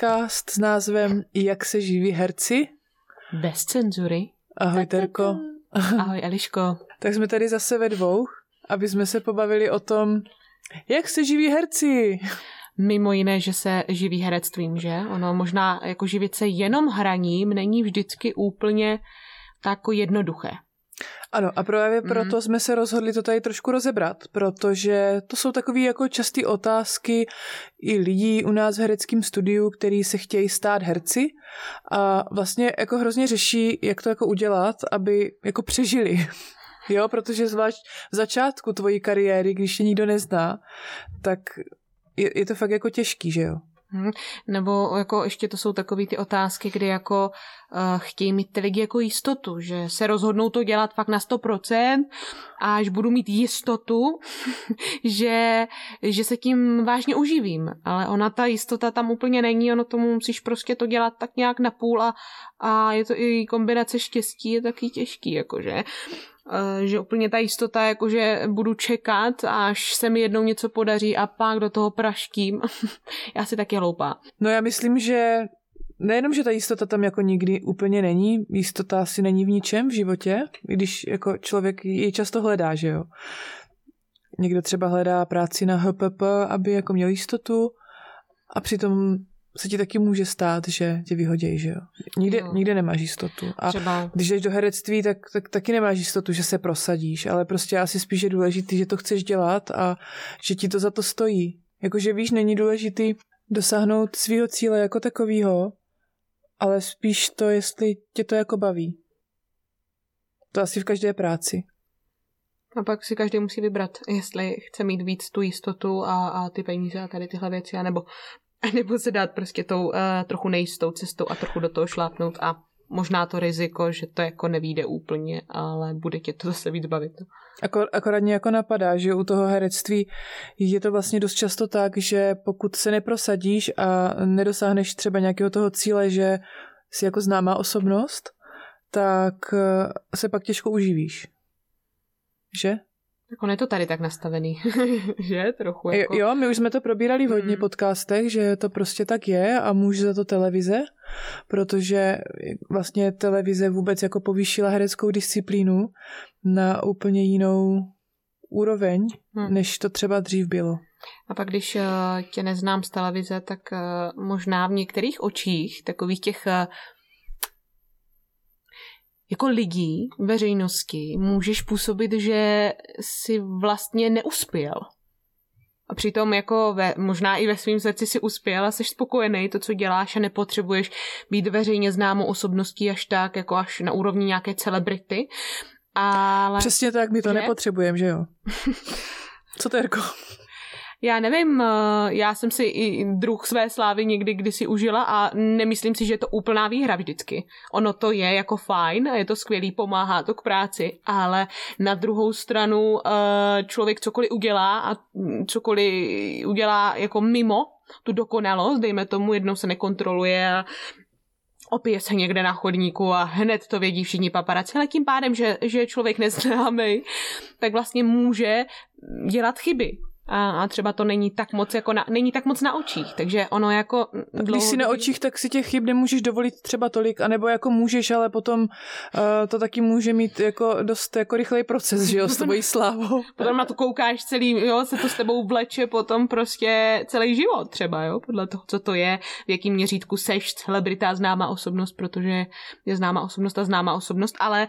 podcast s názvem Jak se živí herci. Bez cenzury. Ahoj, Terko. Ahoj, Eliško. tak jsme tady zase ve dvou, aby jsme se pobavili o tom, jak se živí herci. Mimo jiné, že se živí herectvím, že? Ono možná jako živit se jenom hraním není vždycky úplně tak jednoduché. Ano, a právě mm. proto jsme se rozhodli to tady trošku rozebrat, protože to jsou takové jako časté otázky i lidí u nás v hereckém studiu, který se chtějí stát herci a vlastně jako hrozně řeší, jak to jako udělat, aby jako přežili. Jo, protože zvlášť v začátku tvojí kariéry, když tě nikdo nezná, tak je, je to fakt jako těžký, že jo? Hmm. Nebo jako ještě to jsou takové ty otázky, kdy jako uh, chtějí mít ty lidi jako jistotu, že se rozhodnou to dělat fakt na 100% a až budu mít jistotu, že, že se tím vážně uživím. Ale ona ta jistota tam úplně není, ono tomu musíš prostě to dělat tak nějak na půl a, a je to i kombinace štěstí, je taky těžký, jakože. Eh, že úplně ta jistota, jako že budu čekat, až se mi jednou něco podaří a pak do toho praštím. já si taky hloupá. No já myslím, že nejenom, že ta jistota tam jako nikdy úplně není, jistota asi není v ničem v životě, když jako člověk ji často hledá, že jo. Někdo třeba hledá práci na HPP, aby jako měl jistotu a přitom se ti taky může stát, že tě vyhodějí, že jo? Nikde, no. nikde nemáš jistotu. A Třeba... když jdeš do herectví, tak, tak taky nemáš jistotu, že se prosadíš, ale prostě asi spíš je důležitý, že to chceš dělat a že ti to za to stojí. Jakože víš, není důležitý dosáhnout svého cíle jako takového, ale spíš to, jestli tě to jako baví. To asi v každé práci. A pak si každý musí vybrat, jestli chce mít víc tu jistotu a, a ty peníze a tady tyhle věci, anebo nebo se dát prostě tou uh, trochu nejistou cestou a trochu do toho šlápnout a možná to riziko, že to jako nevíde úplně, ale bude tě to zase víc bavit. No. Akor, akorát mě jako napadá, že u toho herectví je to vlastně dost často tak, že pokud se neprosadíš a nedosáhneš třeba nějakého toho cíle, že jsi jako známá osobnost, tak eh, se pak těžko uživíš. Že? Tak on je to tady tak nastavený, že? Trochu jako... Jo, my už jsme to probírali v hodně mm. podcastech, že to prostě tak je a může za to televize, protože vlastně televize vůbec jako povýšila hereckou disciplínu na úplně jinou úroveň, hmm. než to třeba dřív bylo. A pak, když uh, tě neznám z televize, tak uh, možná v některých očích, takových těch uh, jako lidí, veřejnosti, můžeš působit, že si vlastně neuspěl. A přitom jako ve, možná i ve svém srdci si uspěl a jsi spokojený to, co děláš a nepotřebuješ být veřejně známou osobností až tak, jako až na úrovni nějaké celebrity. Ale... Přesně tak, my to že? nepotřebujeme, že jo? Co to, Jirko? Já nevím, eh, já jsem si i druh své slávy někdy kdysi užila a nemyslím si, že je to úplná výhra vždycky. Ono to je jako fajn je to skvělý, pomáhá to k práci, ale na druhou stranu eh, člověk cokoliv udělá a cokoliv udělá jako mimo tu dokonalost, dejme tomu, jednou se nekontroluje a opije se někde na chodníku a hned to vědí všichni paparaci, ale tím pádem, že, že je člověk neznámý, tak vlastně může dělat chyby a, a třeba to není tak moc jako na, není tak moc na očích, takže ono jako... Dlouhodobý... Když si na očích, tak si těch chyb nemůžeš dovolit třeba tolik, anebo jako můžeš, ale potom uh, to taky může mít jako dost jako rychlej proces, že jo, s tvojí slávou. potom na to koukáš celý, jo, se to s tebou vleče potom prostě celý život třeba, jo, podle toho, co to je, v jakým měřítku seš celebrita, známá osobnost, protože je známá osobnost a známá osobnost, ale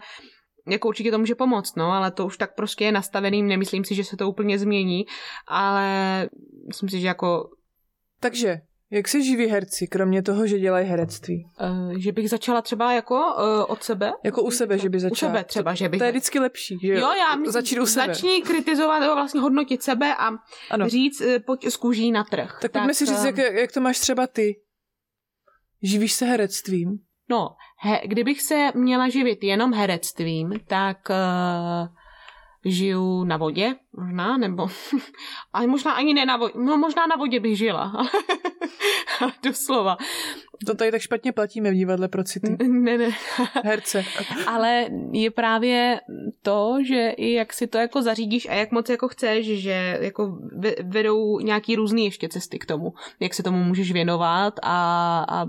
jako určitě to může pomoct, no, ale to už tak prostě je nastavený, nemyslím si, že se to úplně změní, ale myslím si, že jako... Takže, jak se živí herci, kromě toho, že dělají herectví? Uh, že bych začala třeba jako uh, od sebe. Jako u sebe, že by začala. U sebe třeba, že bych... To je vždycky lepší, že jo? Jo, já myslím, začít u sebe. Začni kritizovat, nebo vlastně hodnotit sebe a ano. říct, uh, pojď z kůží na trh. Tak, tak pojďme si říct, jak, jak to máš třeba ty. Živíš se herectvím? No, he, kdybych se měla živit jenom herectvím, tak uh, žiju na vodě, možná, nebo ale možná ani ne na vodě, no možná na vodě bych žila, doslova. To tady tak špatně platíme v divadle pro city. Ne, ne. Herce. Ale je právě to, že i jak si to jako zařídíš a jak moc jako chceš, že jako vedou nějaký různý ještě cesty k tomu, jak se tomu můžeš věnovat a, a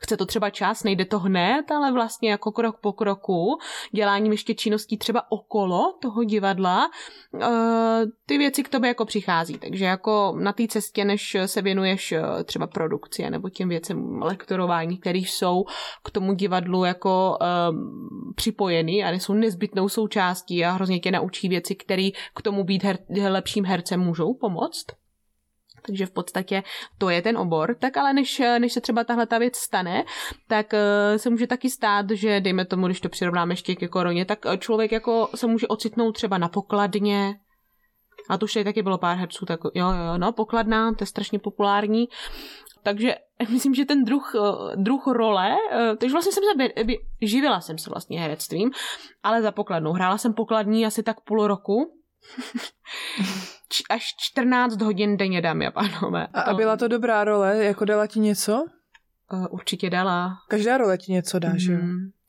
chce to třeba čas, nejde to hned, ale vlastně jako krok po kroku, děláním ještě činností třeba okolo toho divadla, uh, ty věci k tobě jako přichází. Takže jako na té cestě, než se věnuješ eh, třeba produkci nebo těm věcem lektorování, které jsou k tomu divadlu jako um, připojený a jsou nezbytnou součástí a hrozně tě naučí věci, které k tomu být her, lepším hercem můžou pomoct. Takže v podstatě to je ten obor. Tak ale než, než se třeba tahle ta věc stane, tak uh, se může taky stát, že dejme tomu, když to přirovnáme ještě ke koroně, tak člověk jako se může ocitnout třeba na pokladně, a to už tady taky bylo pár herců, tak jo, jo, no, pokladná, to je strašně populární. Takže myslím, že ten druh, eh, druh role, eh, takže vlastně jsem se, živila jsem se vlastně herectvím, ale za pokladnou. Hrála jsem pokladní asi tak půl roku. Až 14 hodin denně, dámy a pánové. A, a byla to dobrá role? Jako dala ti něco? Uh, určitě dala. Každá role ti něco dá, mm. že jo?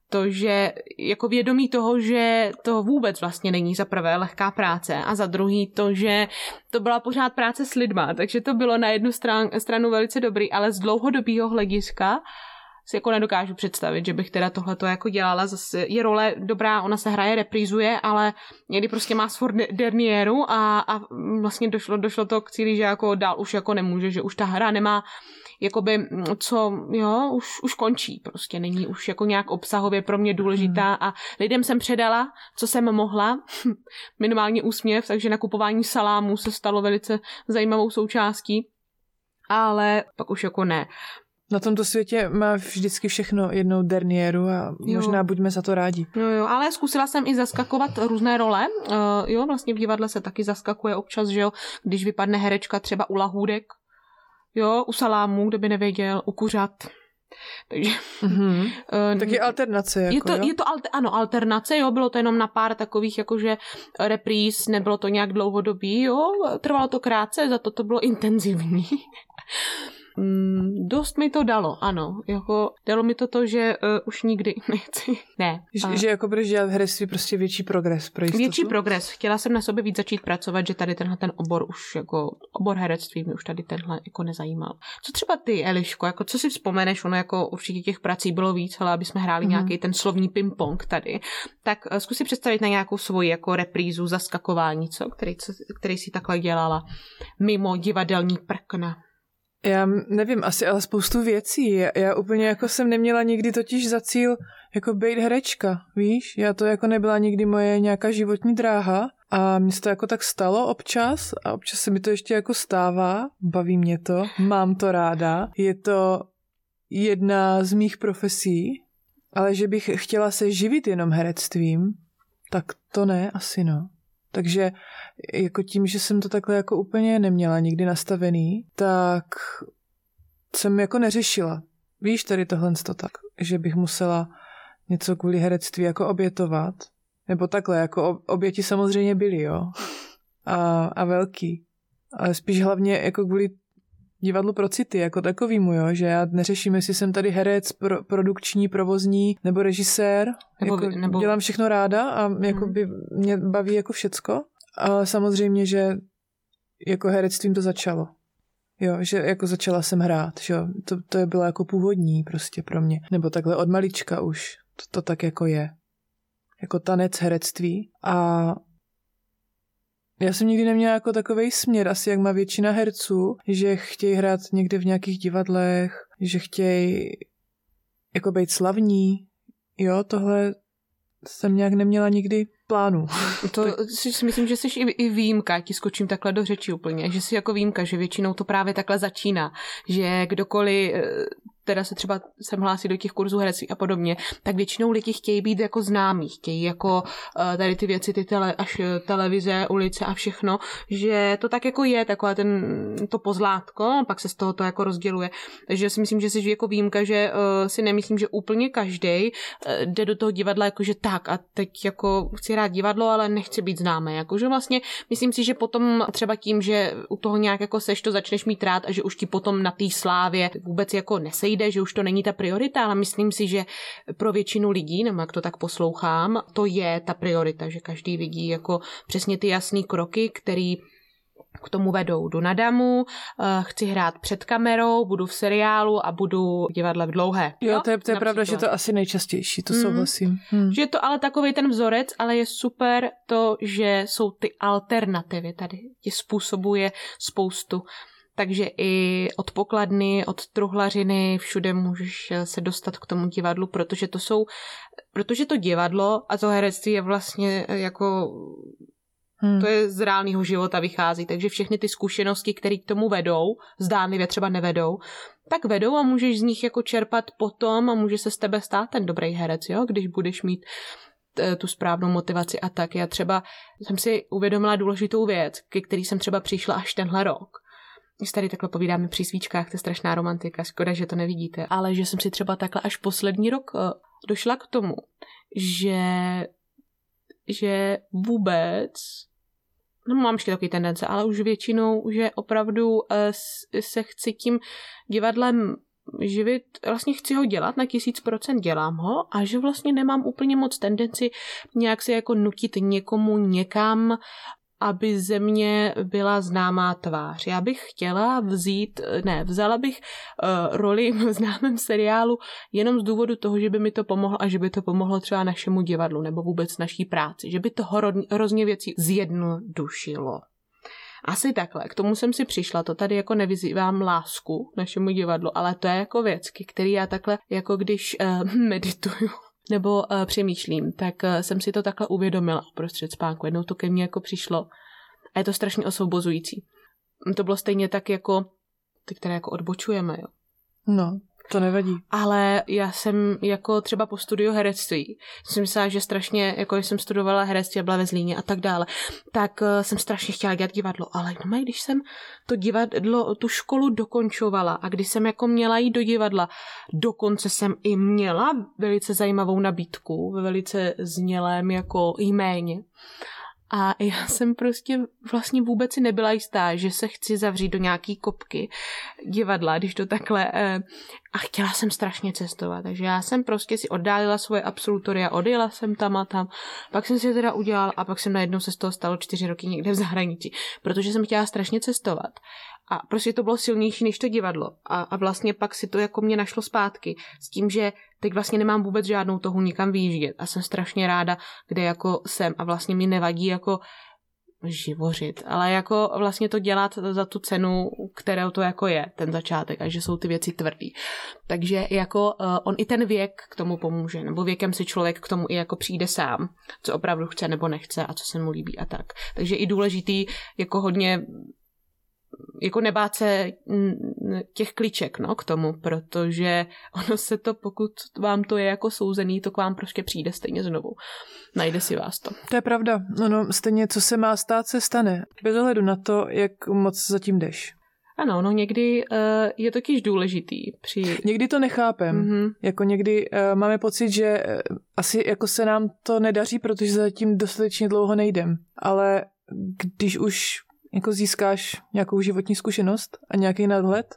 To, že jako vědomí toho, že to vůbec vlastně není za prvé lehká práce a za druhý to, že to byla pořád práce s lidma, takže to bylo na jednu stran, stranu velice dobrý, ale z dlouhodobého hlediska si jako nedokážu představit, že bych teda tohleto jako dělala. Zase je role dobrá, ona se hraje, reprízuje, ale někdy prostě má svor dernieru a, a vlastně došlo, došlo to k cíli, že jako dál už jako nemůže, že už ta hra nemá jakoby, mm, co, jo, už, už končí, prostě není už jako nějak obsahově pro mě důležitá hmm. a lidem jsem předala, co jsem mohla, minimálně úsměv, takže nakupování salámu se stalo velice zajímavou součástí, ale pak už jako ne. Na tomto světě má vždycky všechno jednou dernieru a jo. možná buďme za to rádi. Jo, jo, ale zkusila jsem i zaskakovat různé role. Uh, jo, vlastně v divadle se taky zaskakuje občas, že jo, když vypadne herečka třeba u lahůdek, jo, u salámu, kdo by nevěděl, u kuřat. Takže... Mm-hmm. Uh, tak je alternace. Jako, je to, jo? je to alter, ano, alternace, jo, bylo to jenom na pár takových jakože repríz, nebylo to nějak dlouhodobý, jo, trvalo to krátce, za to to bylo intenzivní. Mm, dost mi to dalo, ano. Jako, dalo mi to to, že uh, už nikdy nechci. Ne. Že, a... že jako budeš dělat v herectví prostě větší progres pro jistotu? Větší progres. Chtěla jsem na sobě víc začít pracovat, že tady tenhle ten obor už jako obor herectví mi už tady tenhle jako nezajímal. Co třeba ty, Eliško, jako co si vzpomeneš, ono jako určitě těch prací bylo víc, ale aby jsme hráli mm-hmm. nějaký ten slovní ping-pong tady, tak uh, zkus si představit na nějakou svoji jako reprízu, zaskakování, co? Který, co, který si takhle dělala mimo divadelní prkna. Já nevím, asi ale spoustu věcí. Já, já úplně jako jsem neměla nikdy totiž za cíl jako být herečka, víš? Já to jako nebyla nikdy moje nějaká životní dráha a mně se to jako tak stalo občas a občas se mi to ještě jako stává, baví mě to, mám to ráda. Je to jedna z mých profesí, ale že bych chtěla se živit jenom herectvím, tak to ne, asi no. Takže jako tím, že jsem to takhle jako úplně neměla nikdy nastavený, tak jsem jako neřešila. Víš tady tohle to tak, že bych musela něco kvůli herectví jako obětovat. Nebo takhle, jako oběti samozřejmě byly, jo. A, a velký. Ale spíš hlavně jako kvůli divadlu pro city jako takovýmu, jo, že já neřeším, jestli jsem tady herec, pro, produkční, provozní nebo režisér, nebo, jako nebo... dělám všechno ráda a jako by mě baví jako všecko, ale samozřejmě, že jako herectvím to začalo. Jo, že jako začala jsem hrát, že jo, to, to bylo jako původní prostě pro mě, nebo takhle od malička už, to, to tak jako je. Jako tanec herectví. A já jsem nikdy neměla jako takový směr, asi jak má většina herců, že chtějí hrát někde v nějakých divadlech, že chtějí jako být slavní. Jo, tohle jsem nějak neměla nikdy plánu. To si myslím, že jsi i, i výjimka, ti skočím takhle do řeči úplně, že jsi jako výjimka, že většinou to právě takhle začíná, že kdokoliv eh, teda se třeba sem hlásí do těch kurzů herectví a podobně, tak většinou lidi chtějí být jako známí, chtějí jako uh, tady ty věci, ty tele, až eh, televize, ulice a všechno, že to tak jako je, takové ten, to pozlátko, pak se z toho to jako rozděluje. Takže si myslím, že jsi jako výjimka, že uh, si nemyslím, že úplně každý jde do toho divadla jako, že tak a teď jako chci hrát divadlo, ale nechci být známý. Jakože vlastně myslím si, že potom třeba tím, že u toho nějak jako seš, to začneš mít rád a že už ti potom na té slávě vůbec jako nesejde, že už to není ta priorita, ale myslím si, že pro většinu lidí, nebo jak to tak poslouchám, to je ta priorita, že každý vidí jako přesně ty jasné kroky, který k tomu vedou. Jdu na damu, eh, chci hrát před kamerou, budu v seriálu a budu divadle v dlouhé. Jo, jo? to je, to je pravda, že to asi nejčastější, to mm. souhlasím. Hmm. Že je to ale takový ten vzorec, ale je super to, že jsou ty alternativy tady. Ti způsobuje spoustu. Takže i od pokladny, od truhlařiny, všude můžeš se dostat k tomu divadlu, protože to jsou, protože to divadlo a to herectví je vlastně jako Hmm. To je z reálného života vychází, takže všechny ty zkušenosti, které k tomu vedou, zdánlivě třeba nevedou, tak vedou a můžeš z nich jako čerpat potom a může se z tebe stát ten dobrý herec, jo, když budeš mít eh, tu správnou motivaci a tak. Já třeba jsem si uvědomila důležitou věc, ke který jsem třeba přišla až tenhle rok. Když tady takhle povídáme při svíčkách, to je strašná romantika, škoda, že to nevidíte, ale že jsem si třeba takhle až poslední rok eh, došla k tomu, že že vůbec no mám ještě takový tendence, ale už většinou, že opravdu uh, se chci tím divadlem živit, vlastně chci ho dělat, na tisíc procent dělám ho a že vlastně nemám úplně moc tendenci nějak se jako nutit někomu někam aby ze mě byla známá tvář. Já bych chtěla vzít, ne, vzala bych uh, roli v známém seriálu jenom z důvodu toho, že by mi to pomohlo a že by to pomohlo třeba našemu divadlu nebo vůbec naší práci, že by to hrozně věcí zjednodušilo. Asi takhle, k tomu jsem si přišla, to tady jako nevyzývám lásku našemu divadlu, ale to je jako věc, který já takhle, jako když uh, medituju, nebo uh, přemýšlím, tak uh, jsem si to takhle uvědomila uprostřed spánku. Jednou to ke mně jako přišlo a je to strašně osvobozující. To bylo stejně tak jako ty, které jako odbočujeme, jo. No, to nevadí. Ale já jsem jako třeba po studiu herectví, jsem myslela, že strašně, jako jsem studovala herectví a byla ve Zlíně a tak dále, tak uh, jsem strašně chtěla dělat divadlo. Ale no, když jsem to divadlo, tu školu dokončovala a když jsem jako měla jít do divadla, dokonce jsem i měla velice zajímavou nabídku ve velice znělém jako jméně. A já jsem prostě vlastně vůbec si nebyla jistá, že se chci zavřít do nějaký kopky divadla, když to takhle... Eh, a chtěla jsem strašně cestovat, takže já jsem prostě si oddálila svoje absolutoria, odjela jsem tam a tam, pak jsem si teda udělala a pak jsem najednou se z toho stalo čtyři roky někde v zahraničí, protože jsem chtěla strašně cestovat. A prostě to bylo silnější než to divadlo. A, a vlastně pak si to jako mě našlo zpátky s tím, že teď vlastně nemám vůbec žádnou toho nikam vyjíždět a jsem strašně ráda, kde jako jsem a vlastně mi nevadí jako živořit, ale jako vlastně to dělat za tu cenu, kterou to jako je, ten začátek, a že jsou ty věci tvrdý. Takže jako uh, on i ten věk k tomu pomůže, nebo věkem si člověk k tomu i jako přijde sám, co opravdu chce nebo nechce a co se mu líbí a tak. Takže i důležitý jako hodně jako nebát se těch kliček no, k tomu, protože ono se to, pokud vám to je jako souzený, to k vám prostě přijde stejně znovu. Najde si vás to. To je pravda. No, no, stejně, co se má stát, se stane. Bez ohledu na to, jak moc zatím jdeš. Ano, no někdy uh, je totiž důležitý při... Někdy to nechápem. Mm-hmm. Jako někdy uh, máme pocit, že uh, asi jako se nám to nedaří, protože zatím dostatečně dlouho nejdem. Ale když už jako získáš nějakou životní zkušenost a nějaký nadhled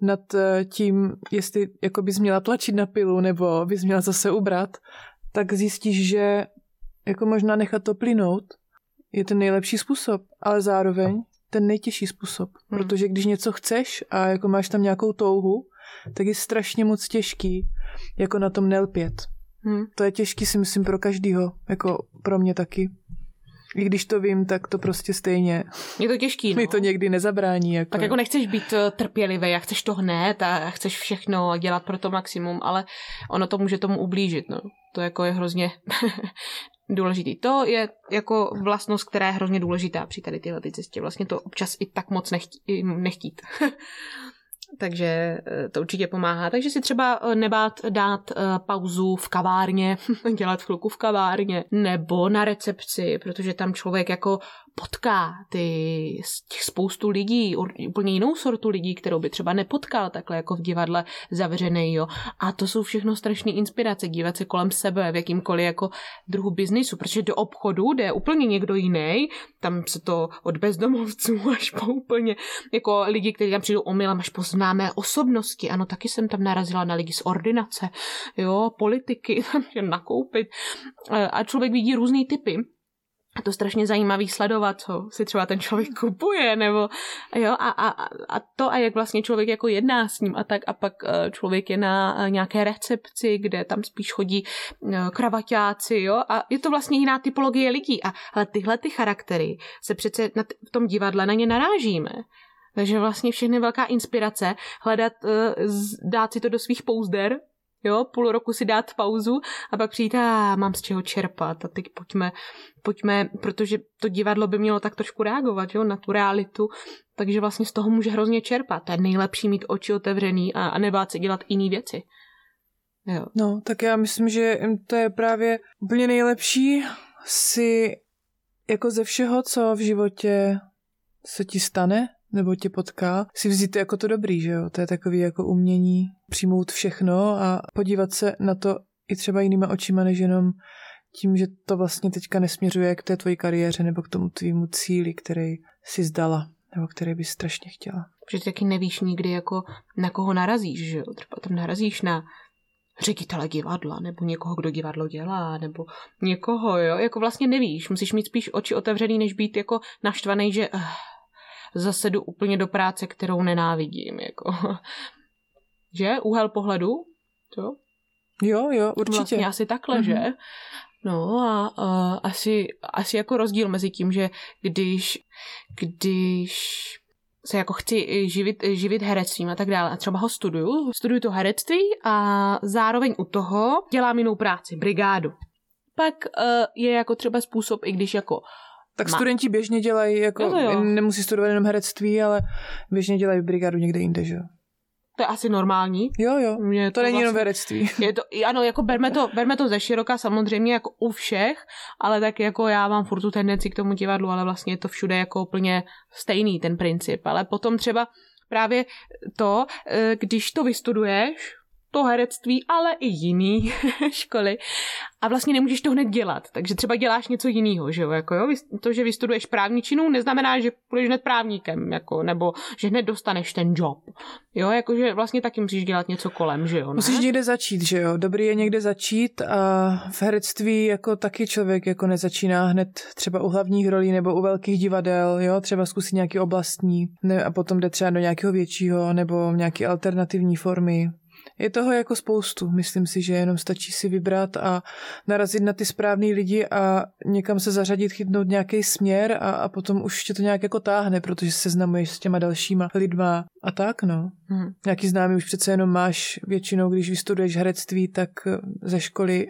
nad eh, tím, jestli jako bys měla tlačit na pilu nebo bys měla zase ubrat, tak zjistíš, že jako možná nechat to plynout je ten nejlepší způsob, ale zároveň ten nejtěžší způsob. Hmm. Protože když něco chceš a jako máš tam nějakou touhu, tak je strašně moc těžký jako na tom nelpět. Hmm. To je těžký si myslím pro každýho, jako pro mě taky. I když to vím, tak to prostě stejně. Je to těžký, no. Mi to někdy nezabrání. Jako. Tak jako nechceš být eh, trpělivý a chceš to hned a chceš všechno dělat pro to maximum, ale ono to může tomu ublížit, no. To jako je hrozně důležitý. To je jako vlastnost, která je hrozně důležitá při tady téhle cestě. Vlastně to občas i tak moc nechtí, nechtít. takže eh, to určitě pomáhá. Takže si třeba eh, nebát dát eh, pauzu v kavárně, dělat chvilku v kavárně, nebo na recepci, protože tam člověk jako potká ty těch spoustu lidí, úplně jinou sortu lidí, kterou by třeba nepotkal takhle jako v divadle zavřený, jo. A to jsou všechno strašné inspirace, dívat se kolem sebe v jakýmkoliv jako druhu biznisu, protože do obchodu jde úplně někdo jiný, tam se to od bezdomovců až po úplně jako lidi, kteří tam přijdou omylem až po známé osobnosti. Ano, taky jsem tam narazila na lidi z ordinace, jo, politiky, tam nakoupit. A člověk vidí různé typy a to strašně zajímavý sledovat, co si třeba ten člověk kupuje, nebo jo, a, a, a to a jak vlastně člověk jako jedná s ním a tak a pak eh, člověk je na eh, nějaké recepci, kde tam spíš chodí eh, kravaťáci, jo, a je to vlastně jiná typologie lidí. A ale tyhle ty charaktery se přece na t- v tom divadle na ně narážíme. Takže vlastně všechny velká inspirace hledat, dát si to do svých pouzder jo, půl roku si dát pauzu a pak přijít, a mám z čeho čerpat a teď pojďme, pojďme, protože to divadlo by mělo tak trošku reagovat, jo, na tu realitu, takže vlastně z toho může hrozně čerpat. To je nejlepší mít oči otevřený a, a nebát se dělat jiné věci. Jo. No, tak já myslím, že to je právě úplně nejlepší si jako ze všeho, co v životě se ti stane, nebo tě potká, si vzít jako to dobrý, že jo? To je takový jako umění přijmout všechno a podívat se na to i třeba jinýma očima, než jenom tím, že to vlastně teďka nesměřuje k té tvojí kariéře nebo k tomu tvýmu cíli, který si zdala nebo který bys strašně chtěla. Protože ty taky nevíš nikdy, jako na koho narazíš, že jo? Třeba tam narazíš na ředitele divadla, nebo někoho, kdo divadlo dělá, nebo někoho, jo? Jako vlastně nevíš, musíš mít spíš oči otevřený, než být jako naštvaný, že uh, zase jdu úplně do práce, kterou nenávidím. Jako. Že? Úhel pohledu? To? Jo, jo, určitě. Vlastně asi takhle, mm-hmm. že? No a uh, asi, asi jako rozdíl mezi tím, že když, když se jako chci živit, živit herectvím a tak dále a třeba ho studuju, studuju to herectví a zároveň u toho dělám jinou práci, brigádu. Pak uh, je jako třeba způsob, i když jako tak Ma. studenti běžně dělají, jako jo jo. nemusí studovat jenom herectví, ale běžně dělají brigádu někde jinde, že jo? To je asi normální. Jo, jo. Mě to, to není vlastně, jenom herectví. Je to, ano, jako berme to, berme to ze široka samozřejmě jako u všech, ale tak jako já mám furt tu tendenci k tomu divadlu, ale vlastně je to všude jako úplně stejný ten princip. Ale potom třeba právě to, eh, když to vystuduješ, to herectví, ale i jiný školy. A vlastně nemůžeš to hned dělat, takže třeba děláš něco jiného, že jo? Jako jo? To, že vystuduješ právničinu, neznamená, že půjdeš hned právníkem, jako, nebo že hned dostaneš ten job. Jo, jakože vlastně taky musíš dělat něco kolem, že jo? Ne? Musíš někde začít, že jo? Dobrý je někde začít a v herectví jako taky člověk jako nezačíná hned třeba u hlavních rolí nebo u velkých divadel, jo? Třeba zkusit nějaký oblastní ne, a potom jde třeba do nějakého většího nebo nějaké alternativní formy. Je toho jako spoustu. Myslím si, že jenom stačí si vybrat a narazit na ty správný lidi a někam se zařadit, chytnout nějaký směr a, a potom už tě to nějak jako táhne, protože se seznamuješ s těma dalšíma lidma a tak, no. Hmm. Nějaký známý už přece jenom máš většinou, když vystuduješ herectví, tak ze školy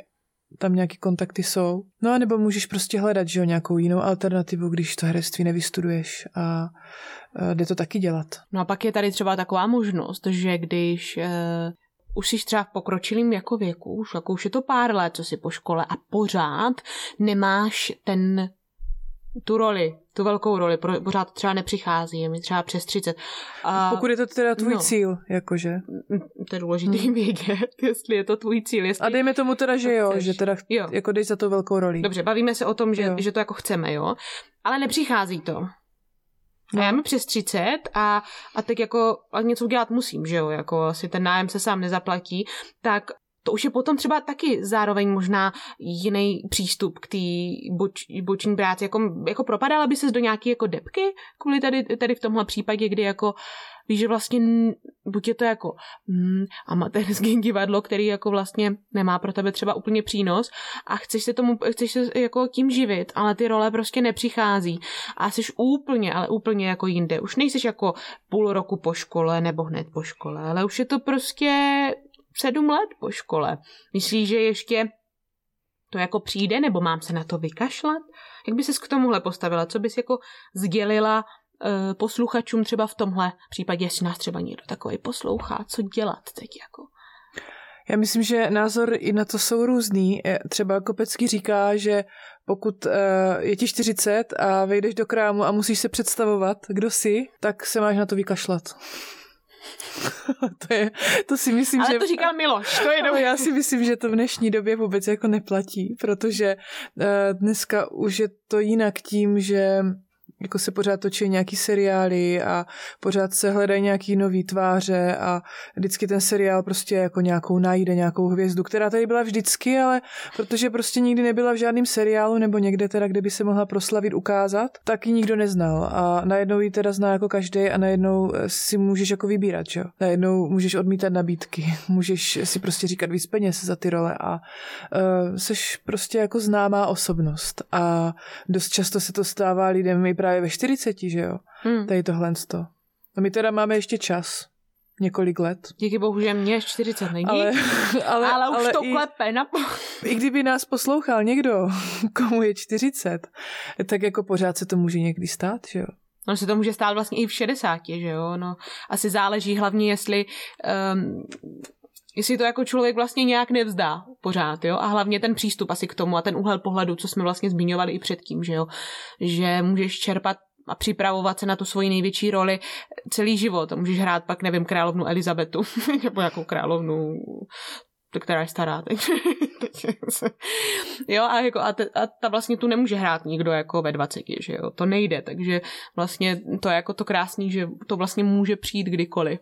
tam nějaký kontakty jsou. No a nebo můžeš prostě hledat, že jo, nějakou jinou alternativu, když to herectví nevystuduješ a jde to taky dělat. No a pak je tady třeba taková možnost, že když eh, už jsi třeba v pokročilém jako věku, už, jako už je to pár let, co jsi po škole a pořád nemáš ten tu roli, tu velkou roli, pořád třeba nepřichází, je mi třeba přes 30. A, Pokud je to teda tvůj no, cíl, jakože. Mm, to je důležité hmm. vědět, jestli je to tvůj cíl. Jestli a dejme tomu teda, že jo, chceš. že teda jo. jako dej za to velkou roli. Dobře, bavíme se o tom, že, že to jako chceme, jo. Ale nepřichází to. No. A já mi přes 30 a, a teď jako a něco dělat musím, že jo, jako asi ten nájem se sám nezaplatí, tak to už je potom třeba taky zároveň možná jiný přístup k té boč, boční práci. Jako, jako propadala by se do nějaké jako depky kvůli tady, tady v tomhle případě, kdy jako víš, že vlastně buď je to jako mm, amatérský divadlo, který jako vlastně nemá pro tebe třeba úplně přínos a chceš se tomu, chceš se jako tím živit, ale ty role prostě nepřichází a jsi úplně, ale úplně jako jinde. Už nejsiš jako půl roku po škole nebo hned po škole, ale už je to prostě sedm let po škole. Myslíš, že ještě to jako přijde, nebo mám se na to vykašlat? Jak by ses k tomuhle postavila? Co bys jako sdělila uh, posluchačům třeba v tomhle případě, jestli nás třeba někdo takový poslouchá, co dělat teď jako? Já myslím, že názor i na to jsou různý. Třeba Kopecký říká, že pokud uh, je ti 40 a vejdeš do krámu a musíš se představovat, kdo jsi, tak se máš na to vykašlat. To, je, to si myslím, Ale že... to říkal Miloš, to je Já si myslím, že to v dnešní době vůbec jako neplatí, protože uh, dneska už je to jinak tím, že jako se pořád točí nějaký seriály a pořád se hledají nějaký nový tváře a vždycky ten seriál prostě jako nějakou najde, nějakou hvězdu, která tady byla vždycky, ale protože prostě nikdy nebyla v žádném seriálu nebo někde teda, kde by se mohla proslavit, ukázat, tak ji nikdo neznal a najednou ji teda zná jako každý a najednou si můžeš jako vybírat, že? Najednou můžeš odmítat nabídky, můžeš si prostě říkat víc peněz za ty role a uh, seš prostě jako známá osobnost a dost často se to stává lidem i právě právě ve 40, že jo? Hmm. Tady tohle to. A my teda máme ještě čas. Několik let. Díky bohu, že mě 40 není. Ale, ale, ale už ale to i, klepe. Na... I kdyby nás poslouchal někdo, komu je 40, tak jako pořád se to může někdy stát, že jo? No se to může stát vlastně i v 60, že jo? No, asi záleží hlavně, jestli um, jestli to jako člověk vlastně nějak nevzdá pořád, jo, a hlavně ten přístup asi k tomu a ten úhel pohledu, co jsme vlastně zmiňovali i předtím, že jo, že můžeš čerpat a připravovat se na tu svoji největší roli celý život. A můžeš hrát pak, nevím, královnu Elizabetu, nebo jako královnu která je stará teď. jo, a, jako, a, te, a, ta vlastně tu nemůže hrát nikdo jako ve 20, že jo, to nejde, takže vlastně to je jako to krásný, že to vlastně může přijít kdykoliv.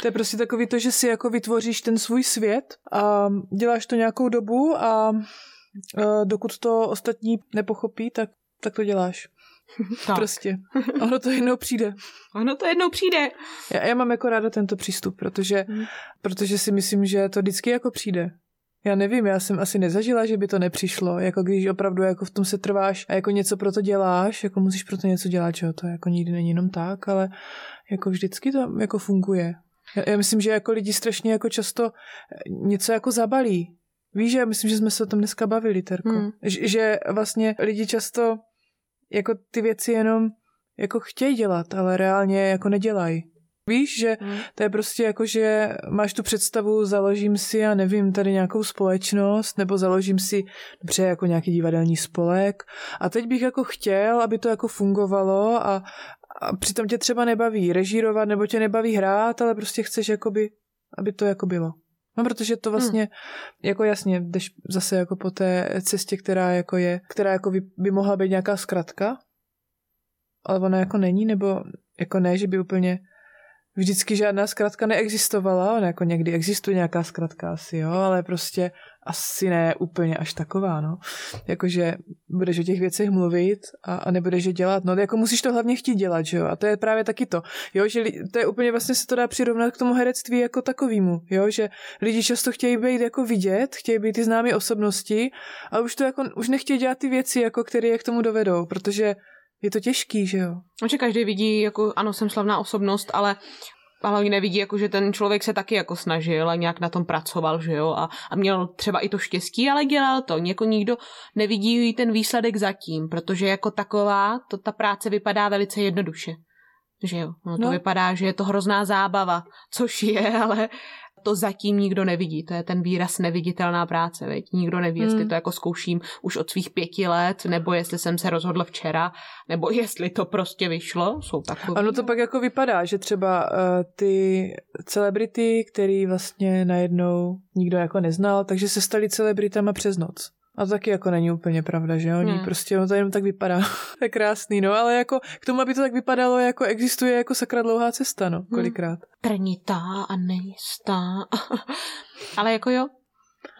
To je prostě takový to, že si jako vytvoříš ten svůj svět a děláš to nějakou dobu a dokud to ostatní nepochopí, tak, tak to děláš. Tak. Prostě. Ono to jednou přijde. Ono to jednou přijde. Já, já mám jako ráda tento přístup, protože, hmm. protože si myslím, že to vždycky jako přijde. Já nevím, já jsem asi nezažila, že by to nepřišlo, jako když opravdu jako v tom se trváš a jako něco pro to děláš, jako musíš pro to něco dělat, že jo, to jako nikdy není jenom tak, ale jako vždycky to jako funguje. Já, myslím, že jako lidi strašně jako často něco jako zabalí. Víš, já myslím, že jsme se o tom dneska bavili, Terko. Hmm. Že, že vlastně lidi často jako ty věci jenom jako chtějí dělat, ale reálně jako nedělají. Víš, že hmm. to je prostě jako, že máš tu představu, založím si, já nevím, tady nějakou společnost, nebo založím si, dobře, jako nějaký divadelní spolek a teď bych jako chtěl, aby to jako fungovalo a, a přitom tě třeba nebaví režírovat, nebo tě nebaví hrát, ale prostě chceš jakoby, aby to jako bylo. No, protože to vlastně, hmm. jako jasně, jdeš zase jako po té cestě, která jako je, která jako by, by mohla být nějaká zkratka, ale ona jako není, nebo jako ne, že by úplně vždycky žádná zkratka neexistovala, ona jako někdy existuje nějaká zkratka asi, jo, ale prostě asi ne úplně až taková, no. Jakože budeš o těch věcech mluvit a, a nebudeš je dělat, no jako musíš to hlavně chtít dělat, že jo, a to je právě taky to, jo, že to je úplně vlastně se to dá přirovnat k tomu herectví jako takovýmu, jo, že lidi často chtějí být jako vidět, chtějí být ty známé osobnosti, ale už to jako, už nechtějí dělat ty věci, jako které je k tomu dovedou, protože je to těžký, že jo? Že každý vidí, jako ano, jsem slavná osobnost, ale ale oni nevidí, jako, že ten člověk se taky jako snažil a nějak na tom pracoval, že jo, a, a měl třeba i to štěstí, ale dělal to. Jako nikdo nevidí ten výsledek zatím, protože jako taková, to ta práce vypadá velice jednoduše. Že jo, no, to no. vypadá, že je to hrozná zábava, což je, ale to zatím nikdo nevidí. To je ten výraz neviditelná práce, veď? Nikdo neví, hmm. jestli to jako zkouším už od svých pěti let, nebo jestli jsem se rozhodl včera, nebo jestli to prostě vyšlo. Jsou takové. Ano, to pak jako vypadá, že třeba uh, ty celebrity, který vlastně najednou nikdo jako neznal, takže se stali celebritama přes noc. A to taky jako není úplně pravda, že oni hmm. prostě, ono to jenom tak vypadá. to je krásný, no, ale jako k tomu, aby to tak vypadalo, jako existuje jako sakra dlouhá cesta, no, hmm. kolikrát. Hmm. Trnitá a nejistá. ale jako jo,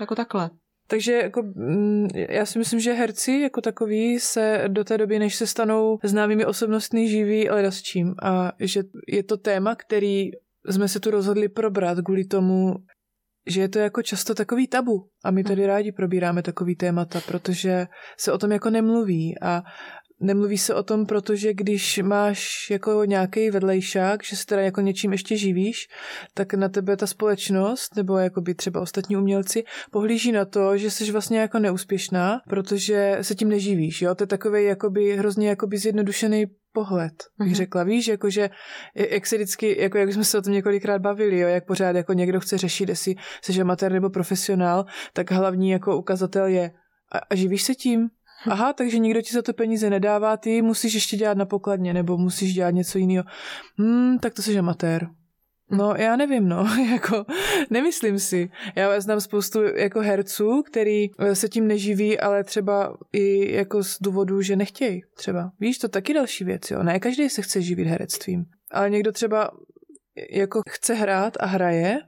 jako takhle. Takže jako, mm, já si myslím, že herci jako takový se do té doby, než se stanou známými osobnostmi, živí leda s čím. A že je to téma, který jsme se tu rozhodli probrat kvůli tomu, že je to jako často takový tabu. A my tady rádi probíráme takový témata, protože se o tom jako nemluví. A nemluví se o tom, protože když máš jako nějaký vedlejšák, že se teda jako něčím ještě živíš, tak na tebe ta společnost nebo jako by třeba ostatní umělci pohlíží na to, že jsi vlastně jako neúspěšná, protože se tím neživíš, jo? To je takový jakoby hrozně jakoby zjednodušený pohled, bych mm-hmm. řekla. Víš, jakože, jak se vždycky, jako jak jsme se o tom několikrát bavili, jo, jak pořád jako někdo chce řešit, jestli jsi amatér nebo profesionál, tak hlavní jako ukazatel je a, a živíš se tím? Aha, takže nikdo ti za to peníze nedává, ty musíš ještě dělat na pokladně, nebo musíš dělat něco jiného. Hmm, tak to jsi amatér. No, já nevím, no, jako nemyslím si. Já znám spoustu jako herců, který eh, se tím neživí, ale třeba i jako z důvodu, že nechtějí třeba. Víš, to taky další věc, jo. Ne každý se chce živit herectvím. Ale někdo třeba jako chce hrát a hraje,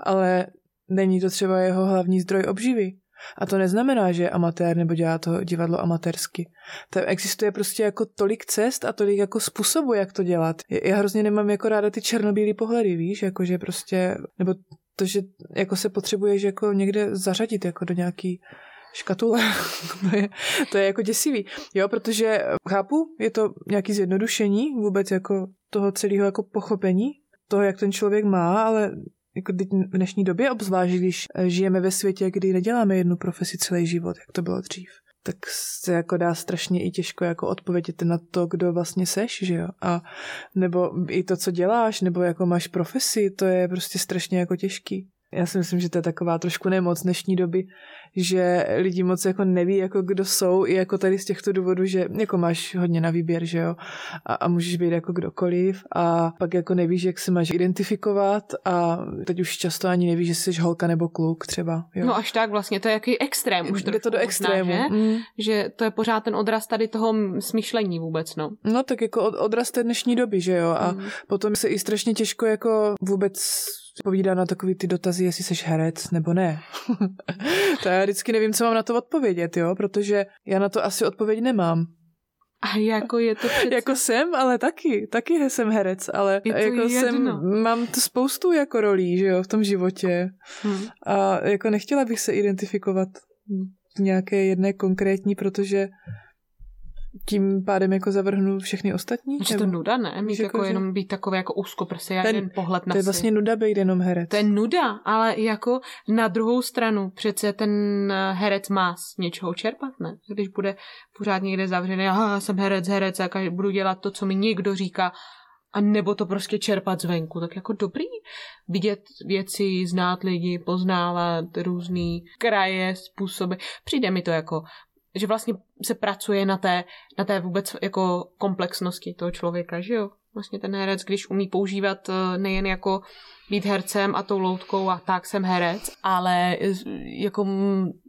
ale není to třeba jeho hlavní zdroj obživy. A to neznamená, že je amatér nebo dělá to divadlo amatérsky. To existuje prostě jako tolik cest a tolik jako způsobů, jak to dělat. Já hrozně nemám jako ráda ty černobílé pohledy, víš, jakože prostě, nebo to, že jako se potřebuješ jako někde zařadit jako do nějaký škatule. to, je, to je jako děsivý. Jo, protože chápu, je to nějaký zjednodušení vůbec jako toho celého jako pochopení toho, jak ten člověk má, ale jako v dnešní době, obzvlášť když eh, žijeme ve světě, kdy neděláme jednu profesi celý život, jak to bylo dřív, tak se jako dá strašně i těžko jako odpovědět na to, kdo vlastně seš, že jo? A nebo i to, co děláš, nebo jako máš profesi, to je prostě strašně jako těžký. Já si myslím, že to je taková trošku nemoc dnešní doby, že lidi moc jako neví, jako kdo jsou, i jako tady z těchto důvodů, že jako máš hodně na výběr, že jo, a, a můžeš být jako kdokoliv a pak jako nevíš, jak se máš identifikovat a teď už často ani nevíš, že jsi holka nebo kluk třeba, jo. No až tak vlastně, to je jaký extrém už Jde to do extrému. Možná, že? Mm. že to je pořád ten odraz tady toho smyšlení vůbec, no. No tak jako od, odraz té dnešní doby, že jo, a mm. potom se i strašně těžko jako vůbec povídá na takový ty dotazy, jestli jsi herec nebo ne. to já vždycky nevím, co mám na to odpovědět, jo, protože já na to asi odpověď nemám. A jako je to přece... jako jsem, ale taky, taky jsem herec, ale je to jako jedno. jsem, mám to spoustu jako rolí, že jo, v tom životě. Hmm. A jako nechtěla bych se identifikovat v nějaké jedné konkrétní, protože tím pádem jako zavrhnu všechny ostatní? Je to nuda, ne? Mít jako, že... jenom být takový jako úzkoprsý a jeden pohled na To je vlastně nuda být jenom herec. To je nuda, ale jako na druhou stranu přece ten herec má z něčeho čerpat, ne? Když bude pořád někde zavřený, aha, jsem herec, herec a budu dělat to, co mi někdo říká, a nebo to prostě čerpat zvenku, tak jako dobrý vidět věci, znát lidi, poznávat různý kraje, způsoby. Přijde mi to jako že vlastně se pracuje na té, na té vůbec jako komplexnosti toho člověka, že jo? Vlastně ten herec, když umí používat eh, nejen jako být hercem a tou loutkou a tak jsem herec, ale jako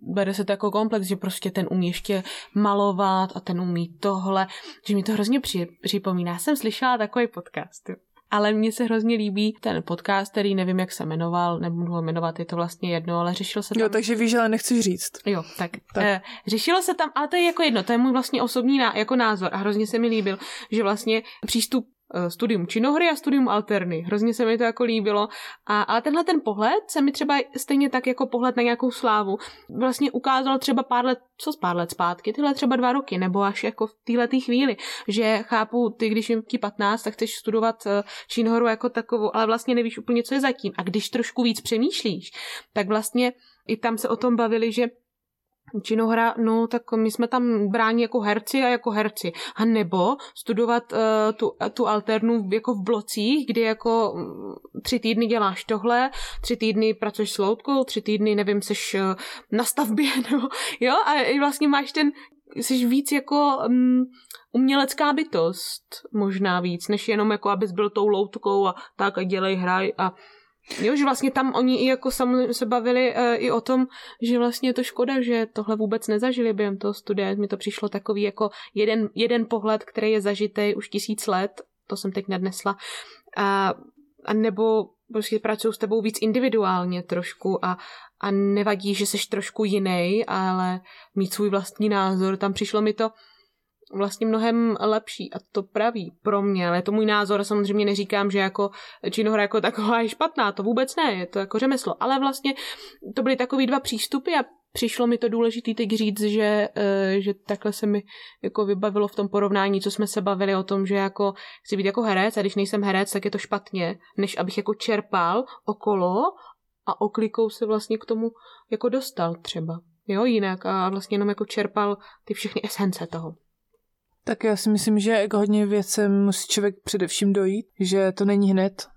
bere se to jako komplex, že prostě ten umí ještě malovat a ten umí tohle, že mi to hrozně připomíná. Jsem slyšela takový podcast, jo ale mně se hrozně líbí ten podcast, který nevím, jak se jmenoval, nebudu ho jmenovat, je to vlastně jedno, ale řešil se tam... Jo, takže víš, ale nechci říct. Jo, tak. tak. Eh, řešilo se tam, ale to je jako jedno, to je můj vlastně osobní ná, jako názor a hrozně se mi líbil, že vlastně přístup studium činohry a studium alterny. Hrozně se mi to jako líbilo. A, ale tenhle ten pohled se mi třeba stejně tak jako pohled na nějakou slávu vlastně ukázal třeba pár let, co z pár let zpátky, tyhle třeba dva roky, nebo až jako v téhle chvíli, že chápu, ty když jim ti 15, tak chceš studovat eh, činohru jako takovou, ale vlastně nevíš úplně, co je zatím. A když trošku víc přemýšlíš, tak vlastně i tam se o tom bavili, že činohra, no tak my jsme tam bráni jako herci a jako herci. A nebo studovat uh, tu, tu alternu jako v blocích, kdy jako mm, tři týdny děláš tohle, tři týdny pracuješ s loutkou, tři týdny, nevím, seš uh, na stavbě, no, jo, a vlastně máš ten, jsi víc jako um, umělecká bytost, možná víc, než jenom jako, abys byl tou loutkou a tak a dělej, hraj a Jo, že vlastně tam oni i jako sam se bavili uh, i o tom, že vlastně je to škoda, že tohle vůbec nezažili během toho studia. Mi to přišlo takový jako jeden, jeden pohled, který je zažitý už tisíc let, to jsem teď nadnesla. A, a nebo prostě pracují s tebou víc individuálně trošku a, a nevadí, že jsi trošku jiný, ale mít svůj vlastní názor. Tam přišlo mi to vlastně mnohem lepší a to praví pro mě, ale je to můj názor, samozřejmě neříkám, že jako činohra jako taková je špatná, to vůbec ne, je to jako řemeslo, ale vlastně to byly takový dva přístupy a přišlo mi to důležitý teď říct, že, eh, že takhle se mi jako vybavilo v tom porovnání, co jsme se bavili o tom, že jako chci být jako herec a když nejsem herec, tak je to špatně, než abych jako čerpal okolo a oklikou se vlastně k tomu jako dostal třeba. Jo, jinak a vlastně jenom jako čerpal ty všechny esence toho. Tak já si myslím, že k hodně věcem musí člověk především dojít, že to není hned.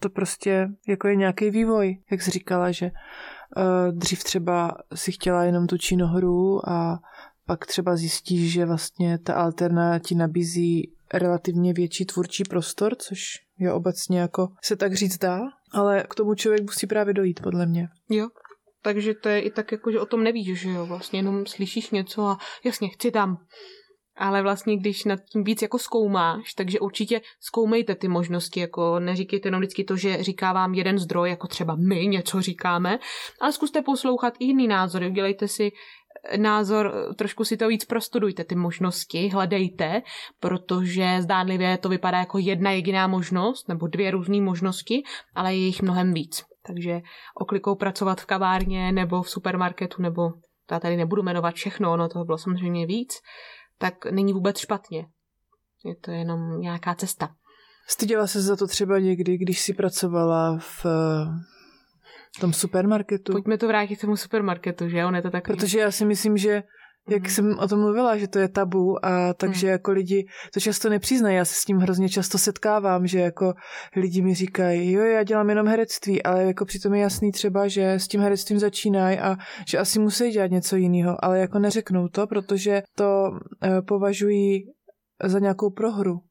To prostě jako je nějaký vývoj, jak jsi říkala, že uh, dřív třeba si chtěla jenom tu činohru a pak třeba zjistíš, že vlastně ta alterna ti nabízí relativně větší tvůrčí prostor, což je obecně jako se tak říct dá, ale k tomu člověk musí právě dojít, podle mě. Jo, takže to je i tak jako, že o tom nevíš, že jo, vlastně jenom slyšíš něco a jasně, chci tam. Ale vlastně, když nad tím víc jako zkoumáš, takže určitě zkoumejte ty možnosti, jako neříkejte jenom vždycky to, že říká vám jeden zdroj, jako třeba my něco říkáme, ale zkuste poslouchat i jiný názor, udělejte si názor, trošku si to víc prostudujte, ty možnosti, hledejte, protože zdánlivě to vypadá jako jedna jediná možnost, nebo dvě různé možnosti, ale je jich mnohem víc. Takže oklikou pracovat v kavárně nebo v supermarketu, nebo já tady nebudu jmenovat všechno, ono toho bylo samozřejmě víc, tak není vůbec špatně. Je to jenom nějaká cesta. Styděla se za to třeba někdy, když si pracovala v v tom supermarketu. Pojďme to vrátit k tomu supermarketu, že on je to takový. Protože já si myslím, že jak mm. jsem o tom mluvila, že to je tabu a takže mm. jako lidi to často nepřiznají. Já se s tím hrozně často setkávám, že jako lidi mi říkají, jo, já dělám jenom herectví, ale jako přitom je jasný třeba, že s tím herectvím začínají a že asi musí dělat něco jiného, ale jako neřeknou to, protože to uh, považují za nějakou prohru.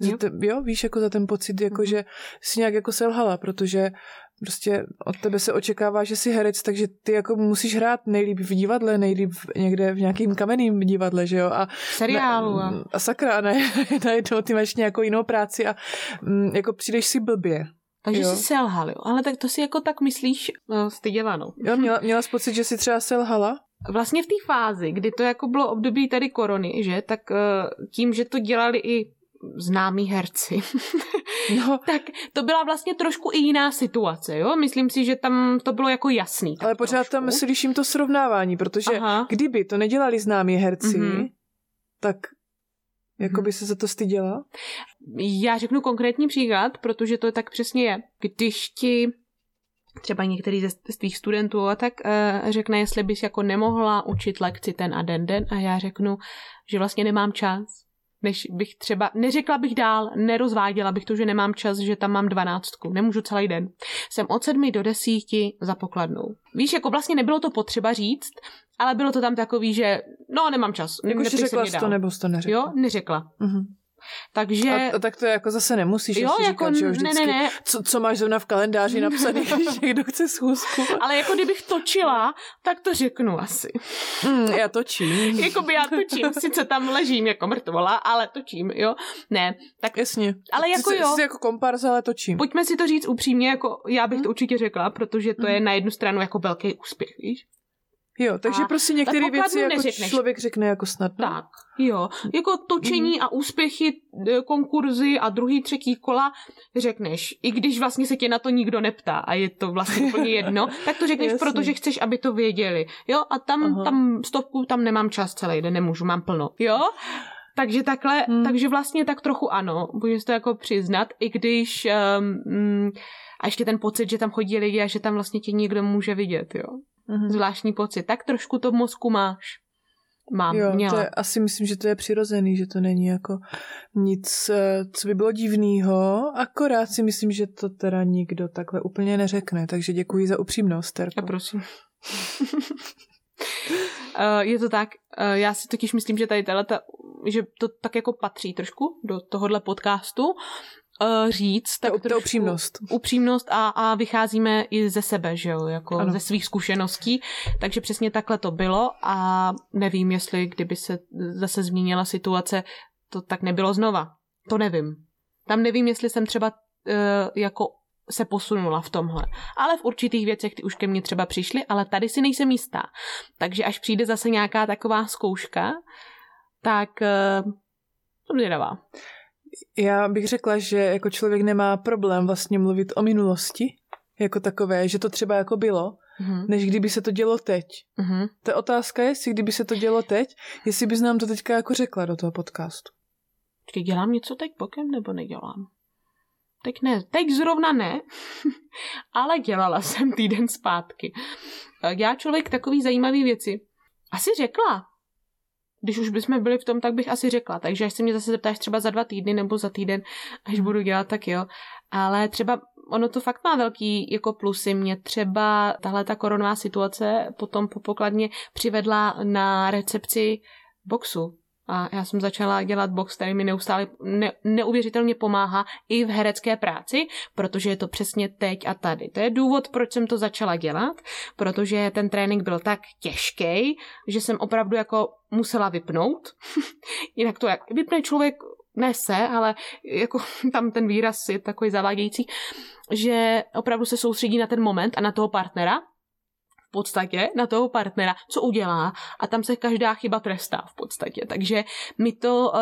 Jo. Te, jo, víš, jako za ten pocit, jako mm. že si nějak jako selhala, protože prostě od tebe se očekává, že jsi herec, takže ty jako musíš hrát nejlíp v divadle, nejlíp někde v nějakým kamenným divadle, že jo? A, seriálu. A, a sakra, ne, najednou ty máš nějakou jinou práci a m, mm, jako přijdeš si blbě. Takže jo. jsi selhal, jo. Ale tak to si jako tak myslíš no, styděla, no. Jo, měla, měla jsi pocit, že jsi třeba selhala? Vlastně v té fázi, kdy to jako bylo období tady korony, že, tak uh, tím, že to dělali i známí herci, no. tak to byla vlastně trošku i jiná situace, jo? Myslím si, že tam to bylo jako jasný. Ale pořád trošku. tam slyším to srovnávání, protože Aha. kdyby to nedělali známí herci, mm-hmm. tak jako by se za to styděla? Já řeknu konkrétní příklad, protože to tak přesně je. Když ti třeba některý ze, z tvých studentů a tak uh, řekne, jestli bys jako nemohla učit lekci ten a den den a já řeknu, že vlastně nemám čas než bych třeba, neřekla bych dál, nerozváděla bych to, že nemám čas, že tam mám dvanáctku, nemůžu celý den. Jsem od sedmi do desíti za pokladnou. Víš, jako vlastně nebylo to potřeba říct, ale bylo to tam takový, že no, nemám čas. Jako řekla jsi to, nebo jsi to neřekla? Jo, neřekla. Uh-huh. Takže... A, a tak to jako zase nemusíš jo, jako, říkat, že vždycky, ne, ne, ne. Co, co máš zrovna v kalendáři napsaný, když někdo chce schůzku. Ale jako kdybych točila, tak to řeknu asi. Mm, já točím. Jakoby já točím, sice tam ležím jako mrtvola, ale točím, jo. Ne, tak... Jasně. Ale jako jsi, jo. Jsi jako komparz, ale točím. Pojďme si to říct upřímně, jako já bych hmm. to určitě řekla, protože to hmm. je na jednu stranu jako velký úspěch, víš? Jo, takže a prostě některé věci jako neřekneš. člověk řekne jako snadno. Tak, jo. Jako točení mm. a úspěchy, e, konkurzy a druhý, třetí kola řekneš. I když vlastně se tě na to nikdo neptá a je to vlastně úplně jedno, tak to řekneš, protože chceš, aby to věděli. Jo, a tam, Aha. tam stovku, tam nemám čas celý den, nemůžu, mám plno. Jo? Takže takhle, hmm. takže vlastně tak trochu ano, můžeš to jako přiznat, i když um, a ještě ten pocit, že tam chodí lidi a že tam vlastně tě někdo může vidět, jo mm-hmm. zvláštní pocit. Tak trošku to v mozku máš. Mám, jo, měla. To je, asi myslím, že to je přirozený, že to není jako nic, eh, co by bylo divného, akorát si myslím, že to teda nikdo takhle úplně neřekne, takže děkuji za upřímnost, Terko. A prosím. Uh, je to tak, uh, já si totiž myslím, že tady ta, že to tak jako patří trošku do tohohle podcastu, uh, říct. Tak to, to upřímnost. Upřímnost a, a vycházíme i ze sebe, že jo, jako ano. ze svých zkušeností. Takže přesně takhle to bylo a nevím, jestli kdyby se zase změnila situace, to tak nebylo znova. To nevím. Tam nevím, jestli jsem třeba uh, jako se posunula v tomhle. Ale v určitých věcech ty už ke mně třeba přišly, ale tady si nejsem jistá. Takže až přijde zase nějaká taková zkouška, tak uh, to zvědavá. Já bych řekla, že jako člověk nemá problém vlastně mluvit o minulosti, jako takové, že to třeba jako bylo, mm-hmm. než kdyby se to dělo teď. Mm-hmm. Ta otázka je, jestli kdyby se to dělo teď, jestli bys nám to teďka jako řekla do toho podcastu. Ty dělám něco teď bokem, nebo nedělám? Teď ne, teď zrovna ne, ale dělala jsem týden zpátky. Já člověk takový zajímavý věci. Asi řekla, když už bychom byli v tom, tak bych asi řekla. Takže až se mě zase zeptáš třeba za dva týdny nebo za týden, až budu dělat, tak jo. Ale třeba ono to fakt má velký jako plusy. Mě třeba tahle ta koronová situace potom po pokladně přivedla na recepci boxu. A já jsem začala dělat box, který mi neustále ne, neuvěřitelně pomáhá i v herecké práci, protože je to přesně teď a tady. To je důvod, proč jsem to začala dělat, protože ten trénink byl tak těžký, že jsem opravdu jako musela vypnout. Jinak to jak vypne člověk nese, ale jako tam ten výraz je takový zavádějící, že opravdu se soustředí na ten moment a na toho partnera, v podstatě na toho partnera, co udělá a tam se každá chyba trestá v podstatě. Takže mi to uh,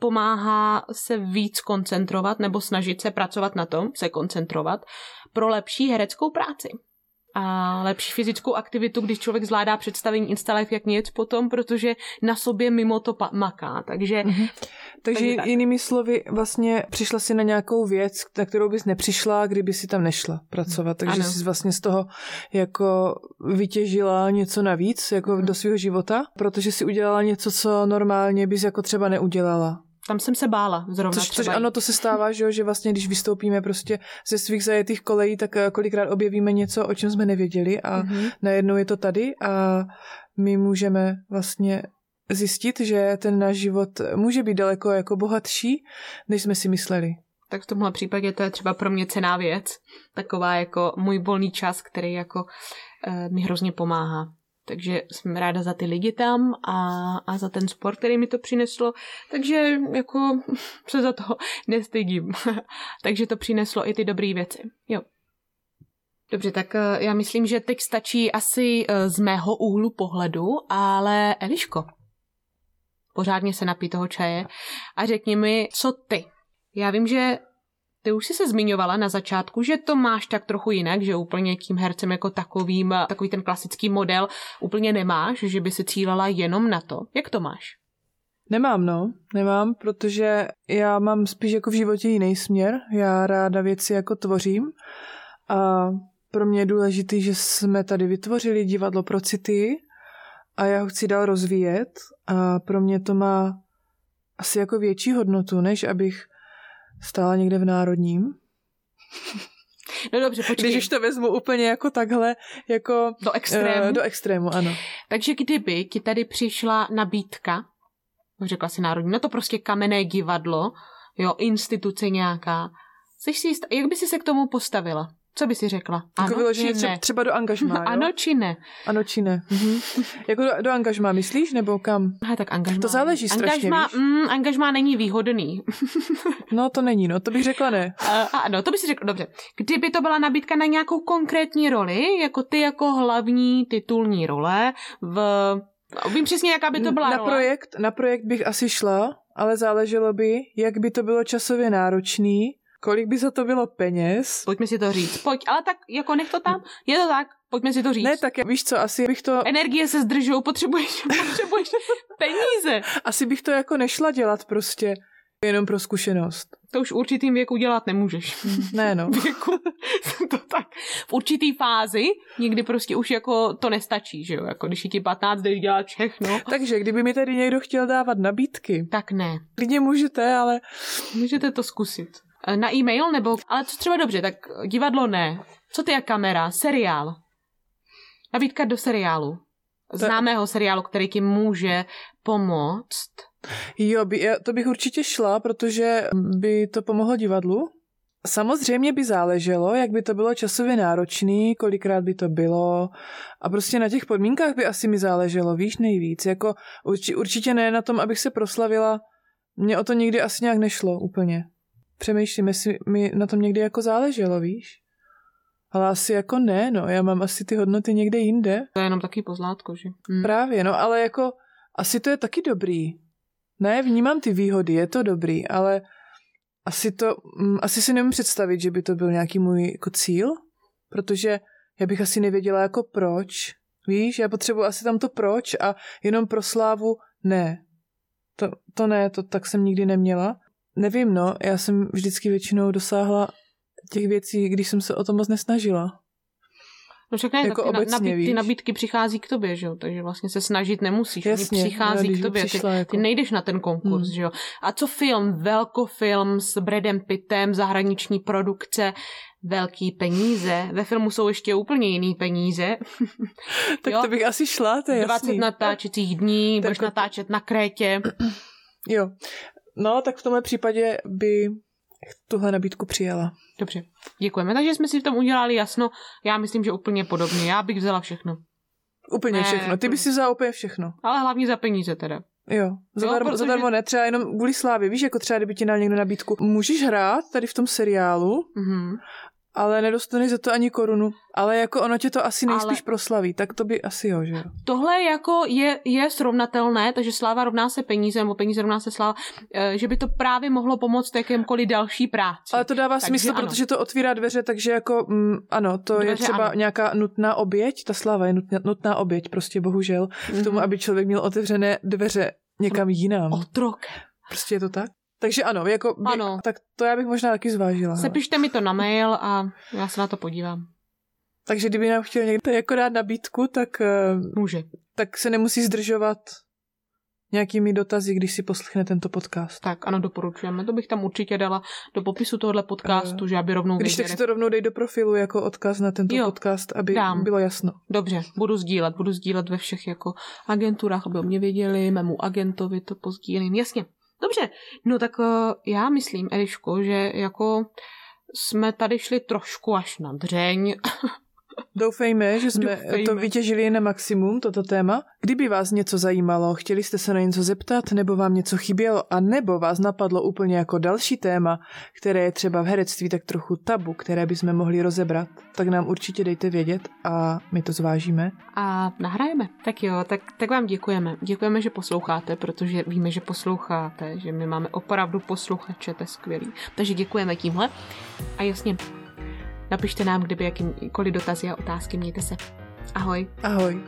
pomáhá se víc koncentrovat nebo snažit se pracovat na tom, se koncentrovat pro lepší hereckou práci a lepší fyzickou aktivitu, když člověk zvládá představení Instalife jak nic potom, protože na sobě mimo to pa- maká. Takže, mm-hmm. takže, takže tak. jinými slovy, vlastně přišla si na nějakou věc, na kterou bys nepřišla, kdyby si tam nešla pracovat. Takže ano. jsi vlastně z toho jako vytěžila něco navíc jako mm. do svého života, protože si udělala něco, co normálně bys jako třeba neudělala. Tam jsem se bála zrovna což, což ano, to se stává, že, že vlastně když vystoupíme prostě ze svých zajetých kolejí, tak eh, kolikrát objevíme něco, o čem jsme nevěděli a mm-hmm. najednou je to tady a my můžeme vlastně zjistit, že ten náš život může být daleko jako bohatší, než jsme si mysleli. Tak v tomhle případě to je třeba pro mě cená věc. Taková jako můj volný čas, který jako uh, mi hrozně pomáhá. Takže jsem ráda za ty lidi tam a, a za ten sport, který mi to přineslo. Takže jako se za to nestydím. Takže to přineslo i ty dobré věci. Jo. Dobře, tak eh, já myslím, že teď stačí asi eh, z mého úhlu pohledu, ale Eliško, pořádně se napí toho čaje a řekni mi, co ty. Já vím, že ty už jsi se zmiňovala na začátku, že to máš tak trochu jinak, že úplně tím hercem jako takovým, takový ten klasický model úplně nemáš, že by se cílala jenom na to. Jak to máš? Nemám, no. Nemám, protože já mám spíš jako v životě jiný směr. Já ráda věci jako tvořím a pro mě je důležité, že jsme tady vytvořili divadlo pro city a já ho chci dál rozvíjet a pro mě to má asi jako větší hodnotu, než abych stála někde v Národním. No dobře, počkej. Když už to vezmu úplně jako takhle, jako... Do extrému. Uh, do extrému, ano. Takže kdyby ti tady přišla nabídka, řekla si národní, no to prostě kamenné divadlo, jo, instituce nějaká, jsi si jist, jak by si se k tomu postavila? Co by si řekla? Jako ano či ne? Třeba do angažmá, jo? Ano či ne? Ano či ne. Mhm. jako do, do angažmá myslíš, nebo kam? Aha, tak angažmá. To záleží strašně, angažmá, víš? Mm, angažmá není výhodný. no to není, no to bych řekla ne. Uh, ano, to by si řekla, dobře. Kdyby to byla nabídka na nějakou konkrétní roli, jako ty jako hlavní titulní role v... Vím přesně, jaká by to byla na role. Projekt, na projekt bych asi šla, ale záleželo by, jak by to bylo časově náročný, Kolik by za to bylo peněz? Pojďme si to říct. Pojď, ale tak jako nech to tam. Je to tak, pojďme si to říct. Ne, tak víš co, asi bych to... Energie se zdržou, potřebuješ, potřebuješ peníze. Asi bych to jako nešla dělat prostě jenom pro zkušenost. To už v určitým věku dělat nemůžeš. Ne, no. Věku, to tak. V určitý fázi někdy prostě už jako to nestačí, že jo? Jako když je ti 15, jdeš dělat všechno. Takže kdyby mi tady někdo chtěl dávat nabídky. Tak ne. Klidně můžete, ale... Můžete to zkusit. Eh, na e-mail nebo, ale co třeba dobře, tak divadlo ne. Co ty a kamera? Seriál. Nabídka do seriálu. Známého seriálu, který ti může pomoct. Jo, by, to bych určitě šla, protože by to pomohlo divadlu. Samozřejmě by záleželo, jak by to bylo časově náročný, kolikrát by to bylo a prostě na těch podmínkách by asi mi záleželo, víš, nejvíc. Jako urči, určitě ne na tom, abych se proslavila, mně o to nikdy asi nějak nešlo úplně přemýšlím, jestli mi na tom někdy jako záleželo, víš? Ale asi jako ne, no, já mám asi ty hodnoty někde jinde. To je jenom taky pozlátko, že? Hmm. Právě, no, ale jako asi to je taky dobrý. Ne, vnímám ty výhody, je to dobrý, ale asi to, mm, asi si nemůžu představit, že by to byl nějaký můj jako cíl, protože já bych asi nevěděla jako proč, víš, já potřebuji asi tam to proč a jenom pro slávu ne. To, to ne, to tak jsem nikdy neměla. Nevím, no, já jsem vždycky většinou dosáhla těch věcí, když jsem se o to moc nesnažila. No však ne, Jako tak ty, obecně, nabíd, ty nabídky přichází k tobě, že jo, takže vlastně se snažit nemusíš, Jasně, oni přichází když k tobě, ty, jako- ty nejdeš na ten konkurs, Hmm. že jo. A co film, velkofilm s Bradem Pittem, zahraniční produkce, velký peníze, ve filmu jsou ještě úplně jiný peníze, Tak Jo. to bych asi šla, to je 20 jasný. natáčecích dní, budeš jako- natáčet na Krétě, Jo. No, tak v tomhle případě by tuhle nabídku přijala. dobře, děkujeme, takže jsme si v tom udělali jasno, já myslím, že úplně podobně, já bych vzala všechno, Úplně Ne, všechno. Ty bys si vzala úplně všechno. ale hlavně za peníze teda. Jo, zadarmo, protože- zadarmo ne, třeba jenom kvůli slávě. Víš, jako třeba kdyby ti dal někdo nabídku, můžeš hrát tady v tom seriálu, Mhm. Ale nedostaneš za to ani korunu. Ale jako ono tě to asi nejspíš Ale- proslaví, tak to by asi jo, že jo. Tohle jako je, je srovnatelné, takže sláva rovná se peníze, nebo peníze rovná se sláva, eh, že by to právě mohlo pomoct jakémkoliv další práci. Ale to dává Takže smysl, ano. protože to otvírá dveře, takže jako, mm, ano, to je Dveře třeba ano. nějaká nutná oběť, ta sláva je nutná, nutná oběť, prostě bohužel, k tomu, Mhm. aby člověk měl otevřené dveře někam jinam. Otrok. Prostě je to tak? Takže ano, jako by, Ano. tak to já bych možná taky zvážila. Sepište mi to na mail a já se na to podívám. Takže kdyby nám chtěl někdo jako dát nabídku, tak, eh, Může. tak se nemusí zdržovat nějakými dotazy, když si poslechne tento podcast. Tak ano, doporučujeme. To bych tam určitě dala do popisu tohohle podcastu, že aby rovnou Když tak si to rovnou dej do profilu jako odkaz na tento Jo, podcast, aby dám. bylo jasno. Dobře, budu sdílet, budu sdílet ve všech jako agenturách, aby o mě věděli, mému agentovi to pozdílím, jasně. Dobře, no tak uh, já myslím, Eliško, že jako jsme tady šli trošku až na dřeň. Doufejme, že jsme Doufejme. to vytěžili na maximum, toto téma. Kdyby vás něco zajímalo, chtěli jste se na něco zeptat, nebo vám něco chybělo, a nebo vás napadlo úplně jako další téma, které je třeba v herectví tak trochu tabu, které bychom mohli rozebrat, tak nám určitě dejte vědět a my to zvážíme. A nahrajeme. Tak jo, tak, tak vám děkujeme. Děkujeme, že posloucháte, protože víme, že posloucháte, že my máme opravdu posluchače, to je skvělý. Takže děkujeme tímhle. A jasně, napište nám, kdyby jakýkoliv dotazy a otázky, mějte se. Ahoj. Ahoj.